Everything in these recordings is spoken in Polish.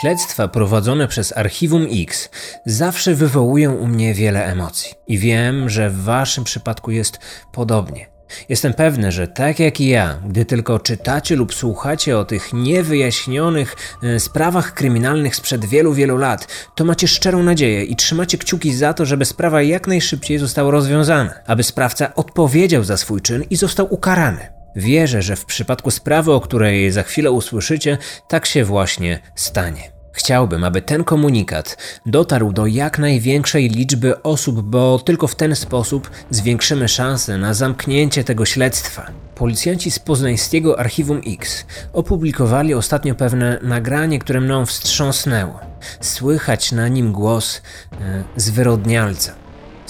Śledztwa prowadzone przez Archiwum X zawsze wywołują u mnie wiele emocji. I wiem, że w Waszym przypadku jest podobnie. Jestem pewny, że tak jak i ja, gdy tylko czytacie lub słuchacie o tych niewyjaśnionych e, sprawach kryminalnych sprzed wielu, wielu lat, to macie szczerą nadzieję i trzymacie kciuki za to, żeby sprawa jak najszybciej została rozwiązana, aby sprawca odpowiedział za swój czyn i został ukarany. Wierzę, że w przypadku sprawy, o której za chwilę usłyszycie, tak się właśnie stanie. Chciałbym, aby ten komunikat dotarł do jak największej liczby osób, bo tylko w ten sposób zwiększymy szanse na zamknięcie tego śledztwa. Policjanci z poznańskiego Archiwum X opublikowali ostatnio pewne nagranie, które mną wstrząsnęło. Słychać na nim głos e, zwyrodnialca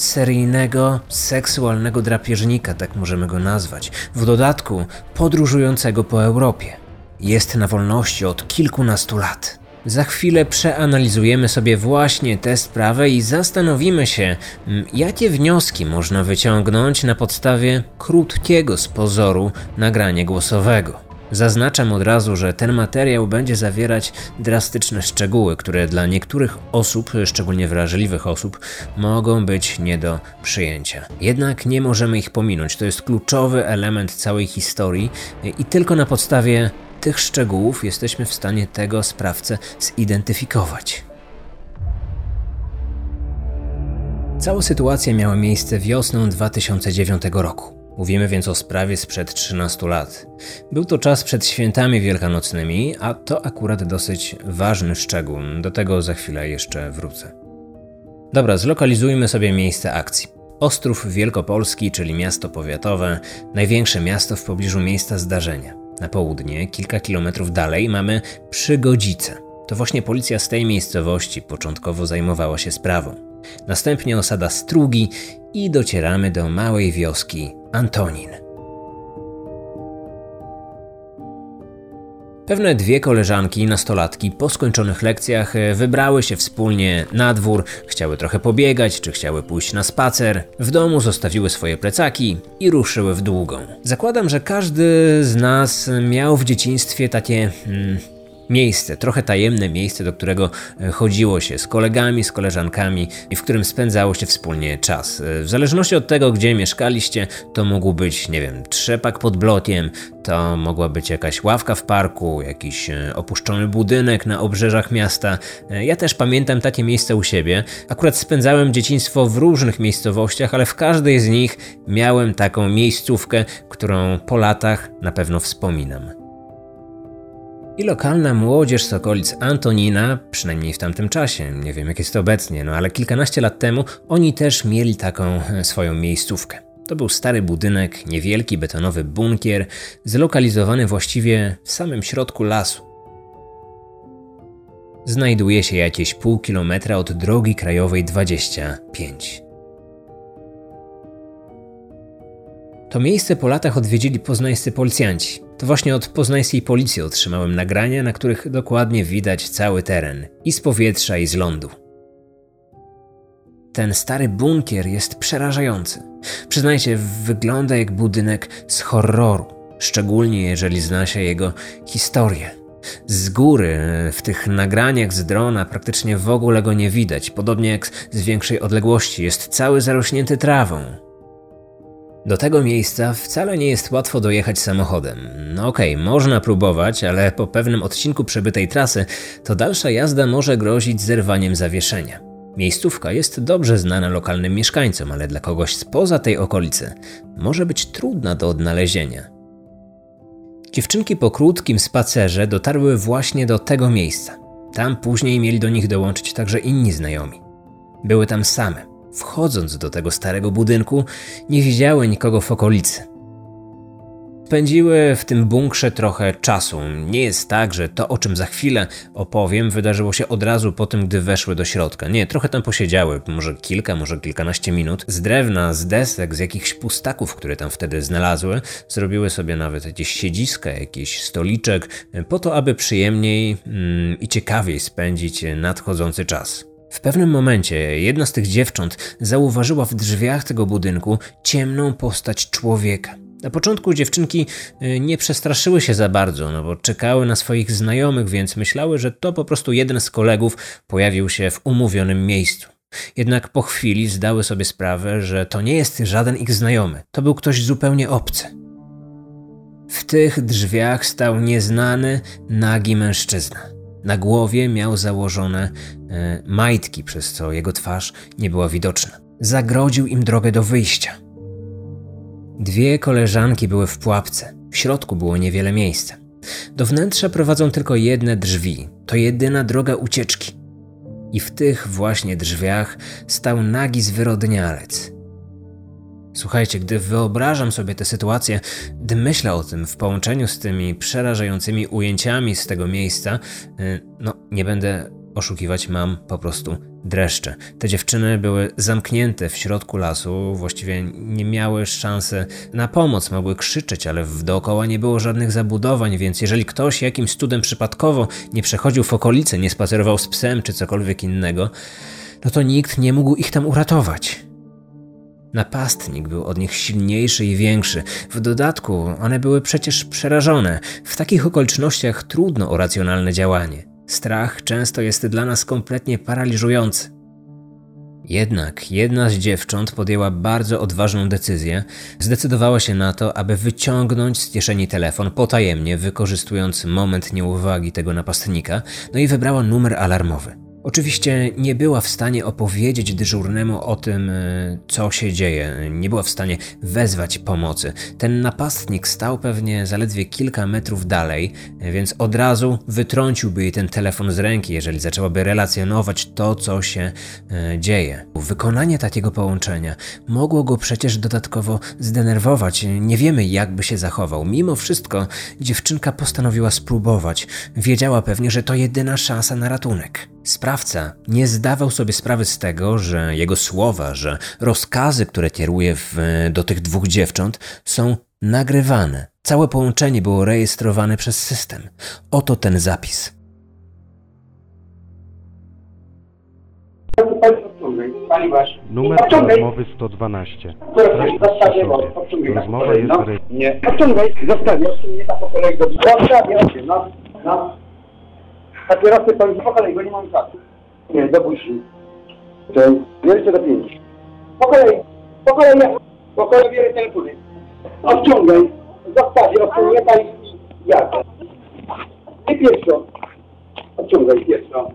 seryjnego, seksualnego drapieżnika, tak możemy go nazwać, w dodatku podróżującego po Europie. Jest na wolności od kilkunastu lat. Za chwilę przeanalizujemy sobie właśnie tę sprawę i zastanowimy się, jakie wnioski można wyciągnąć na podstawie krótkiego z pozoru nagrania głosowego. Zaznaczam od razu, że ten materiał będzie zawierać drastyczne szczegóły, które dla niektórych osób, szczególnie wrażliwych osób, mogą być nie do przyjęcia. Jednak nie możemy ich pominąć. To jest kluczowy element całej historii i tylko na podstawie tych szczegółów jesteśmy w stanie tego sprawcę zidentyfikować. Cała sytuacja miała miejsce wiosną 2009 roku. Mówimy więc o sprawie sprzed 13 lat. Był to czas przed świętami wielkanocnymi, a to akurat dosyć ważny szczegół. Do tego za chwilę jeszcze wrócę. Dobra, zlokalizujmy sobie miejsce akcji. Ostrów Wielkopolski, czyli miasto powiatowe, największe miasto w pobliżu miejsca zdarzenia. Na południe, kilka kilometrów dalej, mamy Przygodzice. To właśnie policja z tej miejscowości początkowo zajmowała się sprawą. Następnie osada Strugi i docieramy do małej wioski Antonin. Pewne dwie koleżanki, nastolatki, po skończonych lekcjach e, wybrały się wspólnie na dwór, chciały trochę pobiegać, czy chciały pójść na spacer. W domu zostawiły swoje plecaki i ruszyły w długą. Zakładam, że każdy z nas miał w dzieciństwie takie hmm, miejsce, trochę tajemne miejsce, do którego e, chodziło się z kolegami, z koleżankami i w którym spędzało się wspólnie czas. E, w zależności od tego, gdzie mieszkaliście, to mógł być, nie wiem, trzepak pod blokiem, to mogła być jakaś ławka w parku, jakiś e, opuszczony budynek na obrzeżach miasta. Ja też pamiętam takie miejsce u siebie. Akurat spędzałem dzieciństwo w różnych miejscowościach, ale w każdej z nich miałem taką miejscówkę, którą po latach na pewno wspominam. I lokalna młodzież z okolic Antonina, przynajmniej w tamtym czasie, nie wiem jak jest to obecnie, no ale kilkanaście lat temu, oni też mieli taką e, swoją miejscówkę. To był stary budynek, niewielki betonowy bunkier, zlokalizowany właściwie w samym środku lasu. Znajduje się jakieś pół kilometra od drogi krajowej 25. To miejsce po latach odwiedzili poznańscy policjanci. To właśnie od poznańskiej policji otrzymałem nagrania, na których dokładnie widać cały teren i z powietrza, i z lądu. Ten stary bunkier jest przerażający. Przyznajcie, wygląda jak budynek z horroru, szczególnie jeżeli zna się jego historię. Z góry, w tych nagraniach z drona, praktycznie w ogóle go nie widać, podobnie jak z większej odległości, jest cały zarośnięty trawą. Do tego miejsca wcale nie jest łatwo dojechać samochodem. No okej, okay, można próbować, ale po pewnym odcinku przebytej trasy to dalsza jazda może grozić zerwaniem zawieszenia. Miejscówka jest dobrze znana lokalnym mieszkańcom, ale dla kogoś spoza tej okolicy może być trudna do odnalezienia. Dziewczynki po krótkim spacerze dotarły właśnie do tego miejsca. Tam później mieli do nich dołączyć także inni znajomi. Były tam same. Wchodząc do tego starego budynku, nie widziały nikogo w okolicy. Spędziły w tym bunkrze trochę czasu. Nie jest tak, że to, o czym za chwilę opowiem, wydarzyło się od razu po tym, gdy weszły do środka. Nie, trochę tam posiedziały, może kilka, może kilkanaście minut. Z drewna, z desek, z jakichś pustaków, które tam wtedy znalazły, zrobiły sobie nawet jakieś siedziska, jakiś stoliczek, po to, aby przyjemniej mm, i ciekawiej spędzić nadchodzący czas. W pewnym momencie jedna z tych dziewcząt zauważyła w drzwiach tego budynku ciemną postać człowieka. Na początku dziewczynki y, nie przestraszyły się za bardzo, no bo czekały na swoich znajomych, więc myślały, że to po prostu jeden z kolegów pojawił się w umówionym miejscu. Jednak po chwili zdały sobie sprawę, że to nie jest żaden ich znajomy, to był ktoś zupełnie obcy. W tych drzwiach stał nieznany, nagi mężczyzna. Na głowie miał założone e, majtki, przez co jego twarz nie była widoczna. Zagrodził im drogę do wyjścia. Dwie koleżanki były w pułapce. W środku było niewiele miejsca. Do wnętrza prowadzą tylko jedne drzwi. To jedyna droga ucieczki. I w tych właśnie drzwiach stał nagi zwyrodnialec. Słuchajcie, gdy wyobrażam sobie tę sytuację, gdy myślę o tym w połączeniu z tymi przerażającymi ujęciami z tego miejsca, y, no nie będę oszukiwać, mam po prostu dreszcze. Te dziewczyny były zamknięte w środku lasu, właściwie nie miały szansy na pomoc, mogły krzyczeć, ale w dookoła nie było żadnych zabudowań, więc jeżeli ktoś jakimś cudem przypadkowo nie przechodził w okolicy, nie spacerował z psem czy cokolwiek innego, no to nikt nie mógł ich tam uratować. Napastnik był od nich silniejszy i większy. W dodatku one były przecież przerażone. W takich okolicznościach trudno o racjonalne działanie. Strach często jest dla nas kompletnie paraliżujący. Jednak jedna z dziewcząt podjęła bardzo odważną decyzję. Zdecydowała się na to, aby wyciągnąć z kieszeni telefon potajemnie, wykorzystując moment nieuwagi tego napastnika, no i wybrała numer alarmowy. Oczywiście nie była w stanie opowiedzieć dyżurnemu o tym, e, co się dzieje, nie była w stanie wezwać pomocy. Ten napastnik stał pewnie zaledwie kilka metrów dalej, więc od razu wytrąciłby jej ten telefon z ręki, jeżeli zaczęłaby relacjonować to, co się e, dzieje. Wykonanie takiego połączenia mogło go przecież dodatkowo zdenerwować. Nie wiemy, jak by się zachował. Mimo wszystko dziewczynka postanowiła spróbować. Wiedziała pewnie, że to jedyna szansa na ratunek. Sprawca nie zdawał sobie sprawy z tego, że jego słowa, że rozkazy, które kieruje w, do tych dwóch dziewcząt, są nagrywane. Całe połączenie było rejestrowane przez system. Oto ten zapis. Numer rozmowy 112. Treść zastrzeżona. Rozmowa jest No, re... nie. Odciągaj, zostawię, Zostawię, no, no. Papierosy to po kolei, bo nie mam czasu. Nie, do buzi. Jeszcze do pięć. Po kolei, po kolei, po kolei bierę telefony. Odciągaj, zostawię, odciągnie pan i jadę. Ty pierwszo. Odciągaj pierwszo.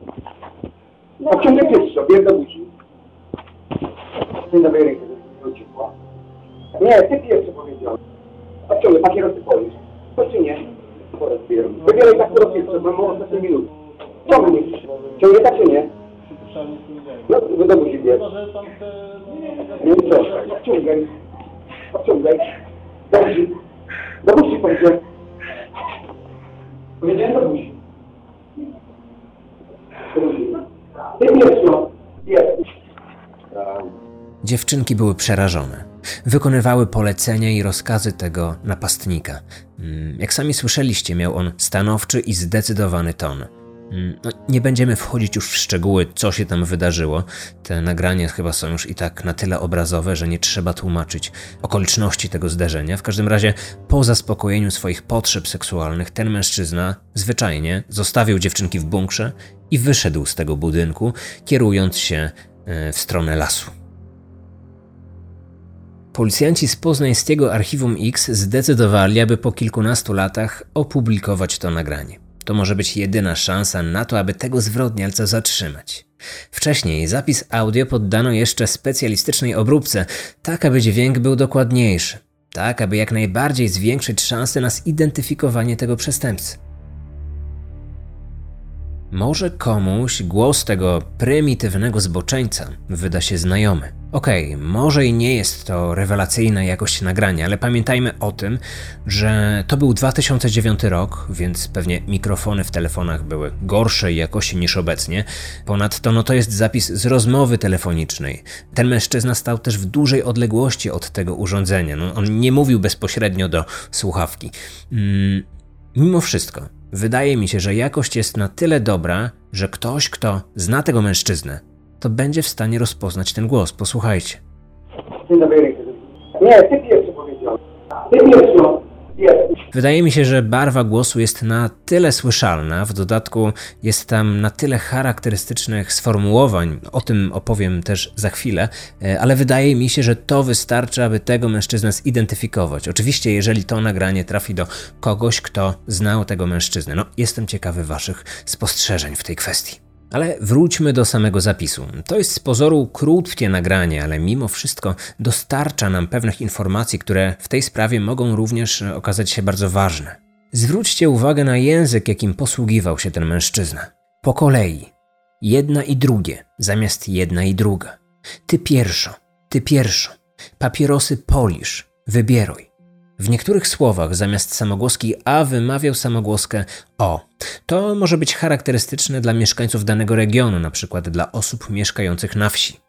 Odciągaj pierwszo, bierę do buzi. Dzień dobry, rękę wróciła. Nie, ty pierwszy powiedział. A ciągle papierosy powiesz. To czy nie? Wybieraj tak co pierwsze, bo mam ostatnie minuty. Co myślisz? Ciągle tak czy nie? No, do buzi bierz. Nie proszę, odciągaj. Odciągaj. Do buzi. Do buzi powiedziałem. Powiedziałem do buzi. Do buzi. Jest. Dziewczynki były przerażone. Wykonywały polecenia i rozkazy tego napastnika. Mm, Jak sami słyszeliście, miał on stanowczy i zdecydowany ton. Mm, No, nie będziemy wchodzić już w szczegóły, co się tam wydarzyło. Te nagrania chyba są już i tak na tyle obrazowe, że nie trzeba tłumaczyć okoliczności tego zdarzenia. W każdym razie, po zaspokojeniu swoich potrzeb seksualnych, ten mężczyzna zwyczajnie zostawił dziewczynki w bunkrze i wyszedł z tego budynku, kierując się e, w stronę lasu. Policjanci z poznańskiego Archiwum X zdecydowali, aby po kilkunastu latach opublikować to nagranie. To może być jedyna szansa na to, aby tego zwyrodnialca zatrzymać. Wcześniej zapis audio poddano jeszcze specjalistycznej obróbce, tak aby dźwięk był dokładniejszy, tak aby jak najbardziej zwiększyć szanse na zidentyfikowanie tego przestępcy. Może komuś głos tego prymitywnego zboczeńca wyda się znajomy. Okej, może i nie jest to rewelacyjna jakość nagrania, ale pamiętajmy o tym, że to był 2009 rok, więc pewnie mikrofony w telefonach były gorszej jakości niż obecnie. Ponadto no to jest zapis z rozmowy telefonicznej. Ten mężczyzna stał też w dużej odległości od tego urządzenia. No, on nie mówił bezpośrednio do słuchawki. Mm, Mimo wszystko, wydaje mi się, że jakość jest na tyle dobra, że ktoś, kto zna tego mężczyznę, to będzie w stanie rozpoznać ten głos. Posłuchajcie. Dzień dobry. Nie, ty pierwszy powiedział. Wydaje mi się, że barwa głosu jest na tyle słyszalna, w dodatku jest tam na tyle charakterystycznych sformułowań, o tym opowiem też za chwilę, e, ale wydaje mi się, że to wystarczy, aby tego mężczyznę zidentyfikować. Oczywiście, jeżeli to nagranie trafi do kogoś, kto znał tego mężczyznę. No, jestem ciekawy Waszych spostrzeżeń w tej kwestii. Ale wróćmy do samego zapisu. To jest z pozoru krótkie nagranie, ale mimo wszystko dostarcza nam pewnych informacji, które w tej sprawie mogą również okazać się bardzo ważne. Zwróćcie uwagę na język, jakim posługiwał się ten mężczyzna. Po kolei. Jedna i drugie, zamiast jedna i druga. Ty pierwszo, ty pierwszo. Papierosy polisz, wybieruj. W niektórych słowach zamiast samogłoski a wymawiał samogłoskę o. To może być charakterystyczne dla mieszkańców danego regionu, na przykład dla osób mieszkających na wsi.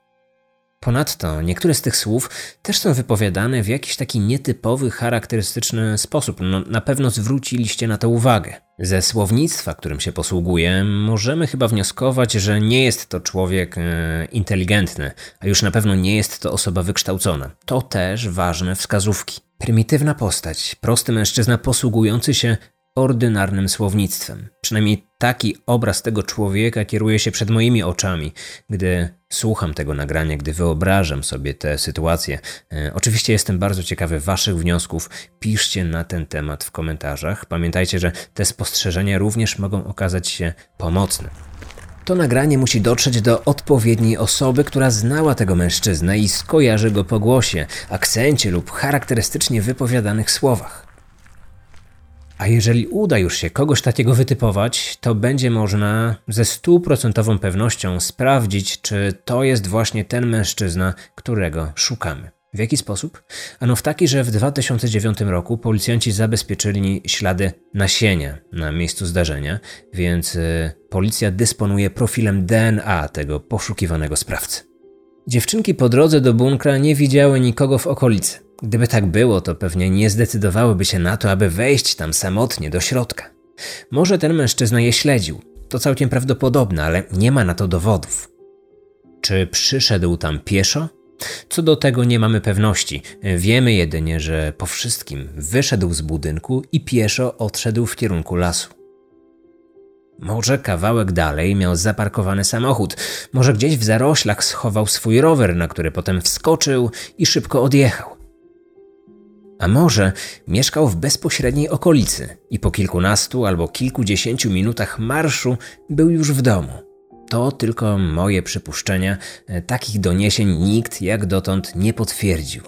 Ponadto niektóre z tych słów też są wypowiadane w jakiś taki nietypowy, charakterystyczny sposób. No, na pewno zwróciliście na to uwagę. Ze słownictwa, którym się posługuje, możemy chyba wnioskować, że nie jest to człowiek e, inteligentny, a już na pewno nie jest to osoba wykształcona. To też ważne wskazówki. Prymitywna postać, prosty mężczyzna posługujący się ordynarnym słownictwem. Przynajmniej taki obraz tego człowieka kieruje się przed moimi oczami, gdy słucham tego nagrania, gdy wyobrażam sobie tę sytuację. E, oczywiście jestem bardzo ciekawy Waszych wniosków. Piszcie na ten temat w komentarzach. Pamiętajcie, że te spostrzeżenia również mogą okazać się pomocne. To nagranie musi dotrzeć do odpowiedniej osoby, która znała tego mężczyznę i skojarzy go po głosie, akcencie lub charakterystycznie wypowiadanych słowach. A jeżeli uda już się kogoś takiego wytypować, to będzie można ze stuprocentową pewnością sprawdzić, czy to jest właśnie ten mężczyzna, którego szukamy. W jaki sposób? Ano w taki, że w 2009 roku policjanci zabezpieczyli ślady nasienia na miejscu zdarzenia, więc y, policja dysponuje profilem DNA tego poszukiwanego sprawcy. Dziewczynki po drodze do bunkra nie widziały nikogo w okolicy. Gdyby tak było, to pewnie nie zdecydowałyby się na to, aby wejść tam samotnie do środka. Może ten mężczyzna je śledził. To całkiem prawdopodobne, ale nie ma na to dowodów. Czy przyszedł tam pieszo? Co do tego nie mamy pewności. Wiemy jedynie, że po wszystkim wyszedł z budynku i pieszo odszedł w kierunku lasu. Może kawałek dalej miał zaparkowany samochód, może gdzieś w zaroślach schował swój rower, na który potem wskoczył i szybko odjechał. A może mieszkał w bezpośredniej okolicy i po kilkunastu albo kilkudziesięciu minutach marszu był już w domu. To tylko moje przypuszczenia, takich doniesień nikt jak dotąd nie potwierdził.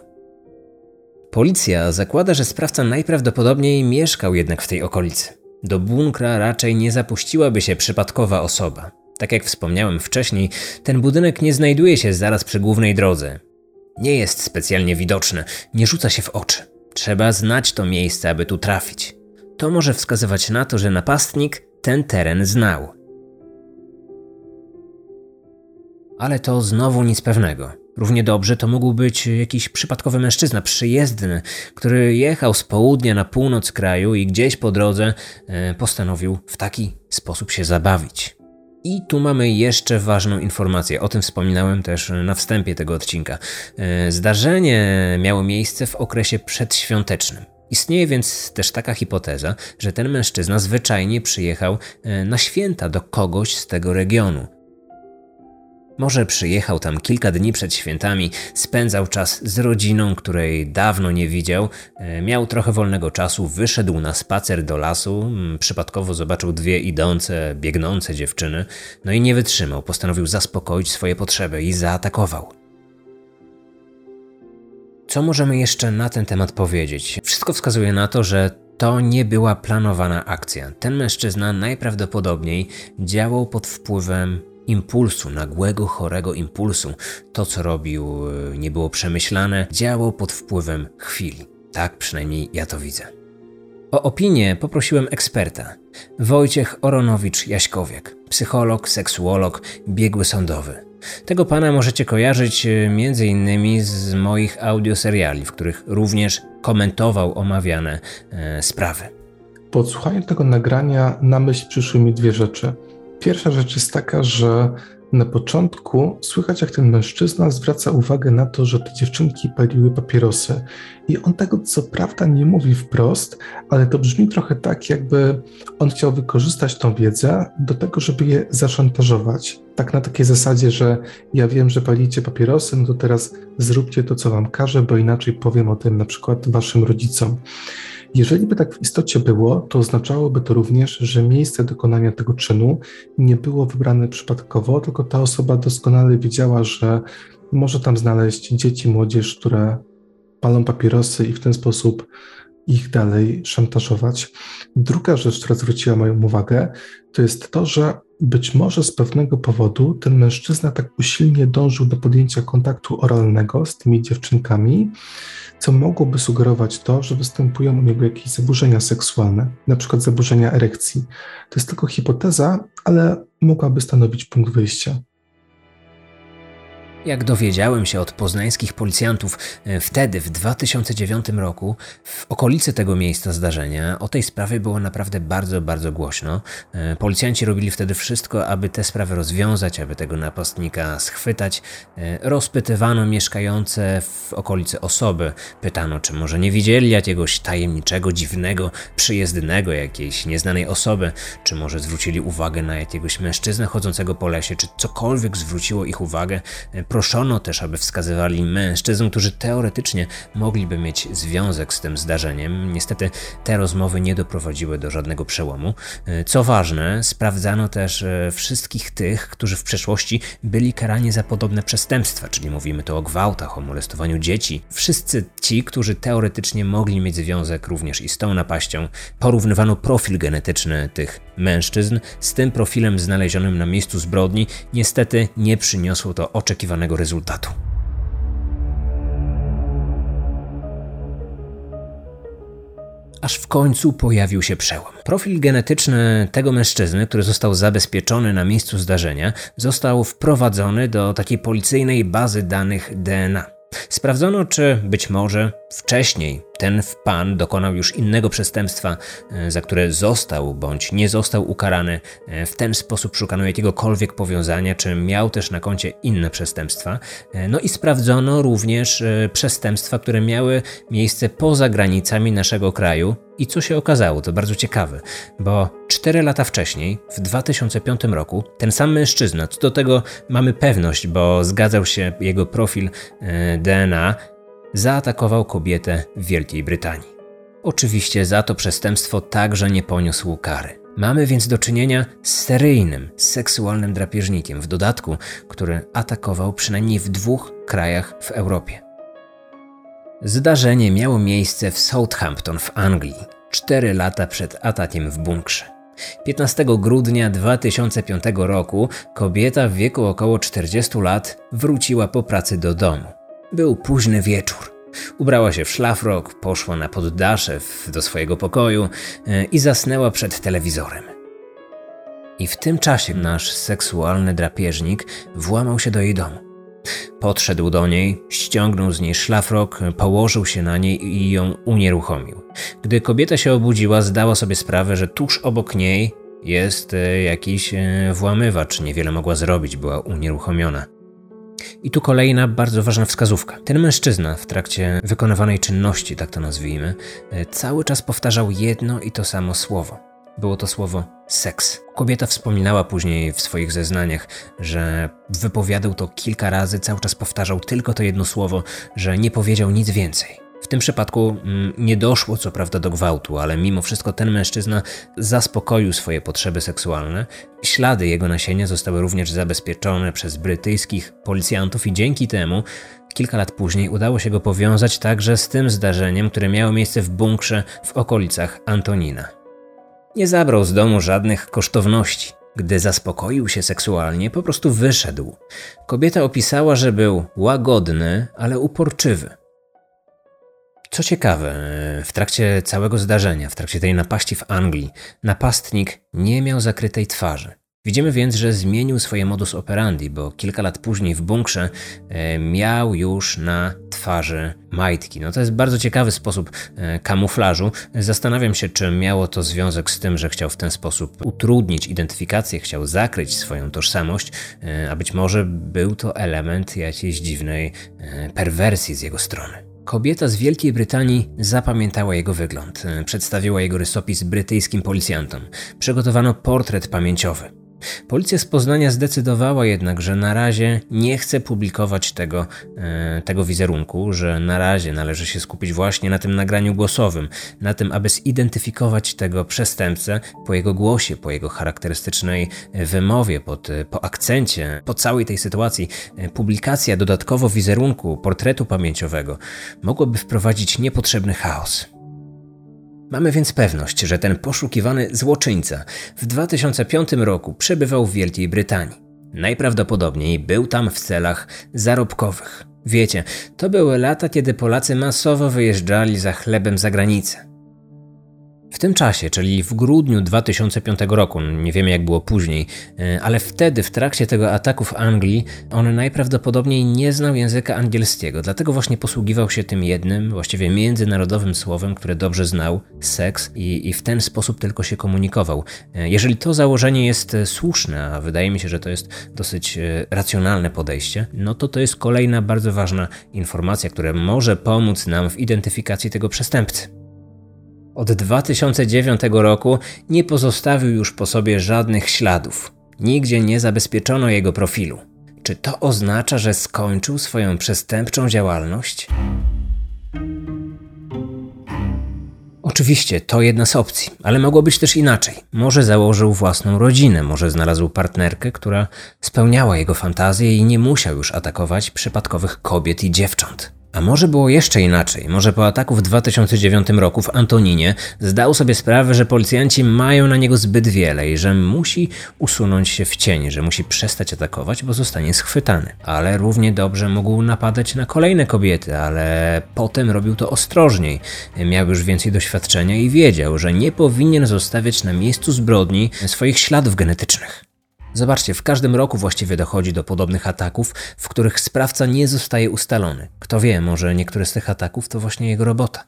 Policja zakłada, że sprawca najprawdopodobniej mieszkał jednak w tej okolicy. Do bunkra raczej nie zapuściłaby się przypadkowa osoba. Tak jak wspomniałem wcześniej, ten budynek nie znajduje się zaraz przy głównej drodze. Nie jest specjalnie widoczny, nie rzuca się w oczy. Trzeba znać to miejsce, aby tu trafić. To może wskazywać na to, że napastnik ten teren znał. Ale to znowu nic pewnego. Równie dobrze to mógł być jakiś przypadkowy mężczyzna, przyjezdny, który jechał z południa na północ kraju i gdzieś po drodze e, postanowił w taki sposób się zabawić. I tu mamy jeszcze ważną informację, o tym wspominałem też na wstępie tego odcinka. E, zdarzenie miało miejsce w okresie przedświątecznym. Istnieje więc też taka hipoteza, że ten mężczyzna zwyczajnie przyjechał e, na święta do kogoś z tego regionu, może przyjechał tam kilka dni przed świętami, spędzał czas z rodziną, której dawno nie widział, e, miał trochę wolnego czasu, wyszedł na spacer do lasu, mm, przypadkowo zobaczył dwie idące, biegnące dziewczyny, no i nie wytrzymał, postanowił zaspokoić swoje potrzeby i zaatakował. Co możemy jeszcze na ten temat powiedzieć? Wszystko wskazuje na to, że to nie była planowana akcja. Ten mężczyzna najprawdopodobniej działał pod wpływem impulsu, nagłego, chorego impulsu. To, co robił, e, nie było przemyślane, działał pod wpływem chwili. Tak przynajmniej ja to widzę. O opinię poprosiłem eksperta. Wojciech Oronowicz-Jaśkowiak, psycholog, seksuolog, biegły sądowy. Tego pana możecie kojarzyć e, innymi z moich audioseriali, w których również komentował omawiane e, sprawy. Po odsłuchaniu tego nagrania na myśl przyszły mi dwie rzeczy. Pierwsza rzecz jest taka, że na początku słychać, jak ten mężczyzna zwraca uwagę na to, że te dziewczynki paliły papierosy. I on tego co prawda nie mówi wprost, ale to brzmi trochę tak, jakby on chciał wykorzystać tą wiedzę do tego, żeby je zaszantażować. Tak na takiej zasadzie, że ja wiem, że palicie papierosy, no to teraz zróbcie to, co wam każę, bo inaczej powiem o tym na przykład waszym rodzicom. Jeżeli by tak w istocie było, to oznaczałoby to również, że miejsce dokonania tego czynu nie było wybrane przypadkowo, tylko ta osoba doskonale wiedziała, że może tam znaleźć dzieci, młodzież, które palą papierosy i w ten sposób ich dalej szantażować. Druga rzecz, która zwróciła moją uwagę, to jest to, że być może z pewnego powodu ten mężczyzna tak usilnie dążył do podjęcia kontaktu oralnego z tymi dziewczynkami, co mogłoby sugerować to, że występują u niego jakieś zaburzenia seksualne, przykład zaburzenia erekcji. To jest tylko hipoteza, ale mogłaby stanowić punkt wyjścia. Jak dowiedziałem się od poznańskich policjantów e, wtedy, w 2009 roku, w okolicy tego miejsca zdarzenia, o tej sprawie było naprawdę bardzo, bardzo głośno. E, policjanci robili wtedy wszystko, aby tę sprawę rozwiązać, aby tego napastnika schwytać. E, rozpytywano mieszkające w okolicy osoby. Pytano, czy może nie widzieli jakiegoś tajemniczego, dziwnego, przyjezdnego jakiejś nieznanej osoby, czy może zwrócili uwagę na jakiegoś mężczyznę chodzącego po lesie, czy cokolwiek zwróciło ich uwagę Proszono też, aby wskazywali mężczyzn, którzy teoretycznie mogliby mieć związek z tym zdarzeniem. Niestety te rozmowy nie doprowadziły do żadnego przełomu. Co ważne, sprawdzano też e, wszystkich tych, którzy w przeszłości byli karani za podobne przestępstwa, czyli mówimy tu o gwałtach, o molestowaniu dzieci. Wszyscy ci, którzy teoretycznie mogli mieć związek również i z tą napaścią, porównywano profil genetyczny tych mężczyzn z tym profilem znalezionym na miejscu zbrodni. Niestety nie przyniosło to oczekiwanego rezultatu. aż w końcu pojawił się przełom. Profil genetyczny tego mężczyzny, który został zabezpieczony na miejscu zdarzenia, został wprowadzony do takiej policyjnej bazy danych DNA. Sprawdzono, czy być może wcześniej ten pan dokonał już innego przestępstwa, e, za które został bądź nie został ukarany. E, w ten sposób szukano jakiegokolwiek powiązania, czy miał też na koncie inne przestępstwa. E, no i sprawdzono również przestępstwa, które miały miejsce poza granicami naszego kraju. I co się okazało, to bardzo ciekawe, bo 4 lata wcześniej, w 2005 roku, ten sam mężczyzna, co do tego mamy pewność, bo zgadzał się jego profil DNA, zaatakował kobietę w Wielkiej Brytanii. Oczywiście za to przestępstwo także nie poniósł kary. Mamy więc do czynienia z seryjnym, seksualnym drapieżnikiem, w dodatku, który atakował przynajmniej w dwóch krajach w Europie. Zdarzenie miało miejsce w Southampton w Anglii, cztery lata przed atakiem w bunkrze. 15 grudnia 2005 roku kobieta w wieku około 40 lat wróciła po pracy do domu. Był późny wieczór. Ubrała się w szlafrok, poszła na poddasze do swojego pokoju e, i zasnęła przed telewizorem. I w tym czasie nasz seksualny drapieżnik włamał się do jej domu. Podszedł do niej, ściągnął z niej szlafrok, położył się na niej i ją unieruchomił. Gdy kobieta się obudziła, zdała sobie sprawę, że tuż obok niej jest e, jakiś e, włamywacz. Niewiele mogła zrobić, była unieruchomiona. I tu kolejna bardzo ważna wskazówka. Ten mężczyzna w trakcie wykonywanej czynności, tak to nazwijmy, e, cały czas powtarzał jedno i to samo słowo. Było to słowo seks. Kobieta wspominała później w swoich zeznaniach, że wypowiadał to kilka razy, cały czas powtarzał tylko to jedno słowo, że nie powiedział nic więcej. Tym przypadku mm, nie doszło co prawda do gwałtu, ale mimo wszystko ten mężczyzna zaspokoił swoje potrzeby seksualne. Ślady jego nasienia zostały również zabezpieczone przez brytyjskich policjantów i dzięki temu kilka lat później udało się go powiązać także z tym zdarzeniem, które miało miejsce w bunkrze w okolicach Antonina. Nie zabrał z domu żadnych kosztowności. Gdy zaspokoił się seksualnie, po prostu wyszedł. Kobieta opisała, że był łagodny, ale uporczywy. Co ciekawe, w trakcie całego zdarzenia, w trakcie tej napaści w Anglii, napastnik nie miał zakrytej twarzy. Widzimy więc, że zmienił swoje modus operandi, bo kilka lat później w bunkrze e, miał już na twarzy majtki. No to jest bardzo ciekawy sposób e, kamuflażu. Zastanawiam się, czy miało to związek z tym, że chciał w ten sposób utrudnić identyfikację, chciał zakryć swoją tożsamość, e, a być może był to element jakiejś dziwnej perwersji z jego strony. Kobieta z Wielkiej Brytanii zapamiętała jego wygląd, przedstawiła jego rysopis brytyjskim policjantom, przygotowano portret pamięciowy. Policja z Poznania zdecydowała jednak, że na razie nie chce publikować tego, e, tego wizerunku, że na razie należy się skupić właśnie na tym nagraniu głosowym, na tym, aby zidentyfikować tego przestępcę po jego głosie, po jego charakterystycznej wymowie, pod, po akcencie, po całej tej sytuacji. E, publikacja dodatkowo wizerunku, portretu pamięciowego mogłaby wprowadzić niepotrzebny chaos. Mamy więc pewność, że ten poszukiwany złoczyńca w 2005 roku przebywał w Wielkiej Brytanii. Najprawdopodobniej był tam w celach zarobkowych. Wiecie, to były lata, kiedy Polacy masowo wyjeżdżali za chlebem za granicę. W tym czasie, czyli w grudniu 2005 roku, nie wiemy jak było później, e, ale wtedy, w trakcie tego ataku w Anglii, on najprawdopodobniej nie znał języka angielskiego, dlatego właśnie posługiwał się tym jednym, właściwie międzynarodowym słowem, które dobrze znał, seks, i, i w ten sposób tylko się komunikował. E, jeżeli to założenie jest e, słuszne, a wydaje mi się, że to jest dosyć racjonalne podejście, no to to jest kolejna bardzo ważna informacja, która może pomóc nam w identyfikacji tego przestępcy. Od 2009 roku nie pozostawił już po sobie żadnych śladów. Nigdzie nie zabezpieczono jego profilu. Czy to oznacza, że skończył swoją przestępczą działalność? Oczywiście, to jedna z opcji, ale mogło być też inaczej. Może założył własną rodzinę, może znalazł partnerkę, która spełniała jego fantazje i nie musiał już atakować przypadkowych kobiet i dziewcząt. A może było jeszcze inaczej? Może po ataku w 2009 roku w Antoninie zdał sobie sprawę, że policjanci mają na niego zbyt wiele i że musi usunąć się w cień, że musi przestać atakować, bo zostanie schwytany. Ale równie dobrze mógł napadać na kolejne kobiety, ale potem robił to ostrożniej. Miał już więcej doświadczenia i wiedział, że nie powinien zostawiać na miejscu zbrodni swoich śladów genetycznych. Zobaczcie, w każdym roku właściwie dochodzi do podobnych ataków, w których sprawca nie zostaje ustalony. Kto wie, może niektóre z tych ataków to właśnie jego robota.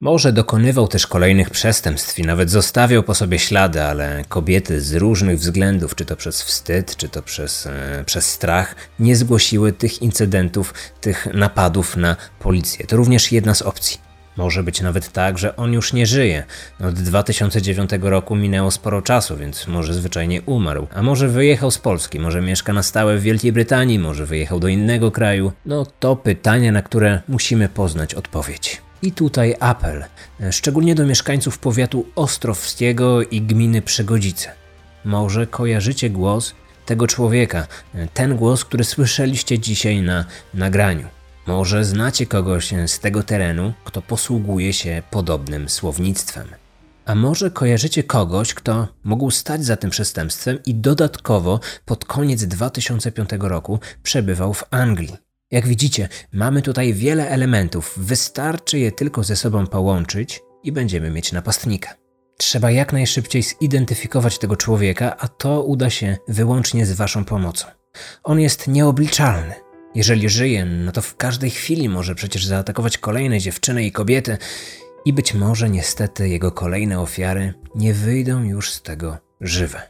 Może dokonywał też kolejnych przestępstw i nawet zostawiał po sobie ślady, ale kobiety z różnych względów, czy to przez wstyd, czy to przez, e, przez strach, nie zgłosiły tych incydentów, tych napadów na policję. To również jedna z opcji. Może być nawet tak, że on już nie żyje. Od 2009 roku minęło sporo czasu, więc może zwyczajnie umarł. A może wyjechał z Polski, może mieszka na stałe w Wielkiej Brytanii, może wyjechał do innego kraju. No to pytania, na które musimy poznać odpowiedź. I tutaj apel, szczególnie do mieszkańców powiatu Ostrowskiego i gminy Przegodzice. Może kojarzycie głos tego człowieka, ten głos, który słyszeliście dzisiaj na nagraniu. Może znacie kogoś z tego terenu, kto posługuje się podobnym słownictwem. A może kojarzycie kogoś, kto mógł stać za tym przestępstwem i dodatkowo pod koniec 2005 roku przebywał w Anglii. Jak widzicie, mamy tutaj wiele elementów, wystarczy je tylko ze sobą połączyć i będziemy mieć napastnika. Trzeba jak najszybciej zidentyfikować tego człowieka, a to uda się wyłącznie z Waszą pomocą. On jest nieobliczalny. Jeżeli żyje, no to w każdej chwili może przecież zaatakować kolejne dziewczyny i kobiety, i być może niestety jego kolejne ofiary nie wyjdą już z tego żywe.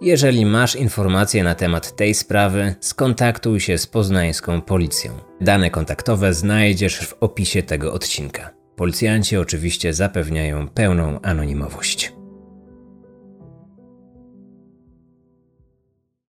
Jeżeli masz informacje na temat tej sprawy, skontaktuj się z poznańską policją. Dane kontaktowe znajdziesz w opisie tego odcinka. Policjanci oczywiście zapewniają pełną anonimowość.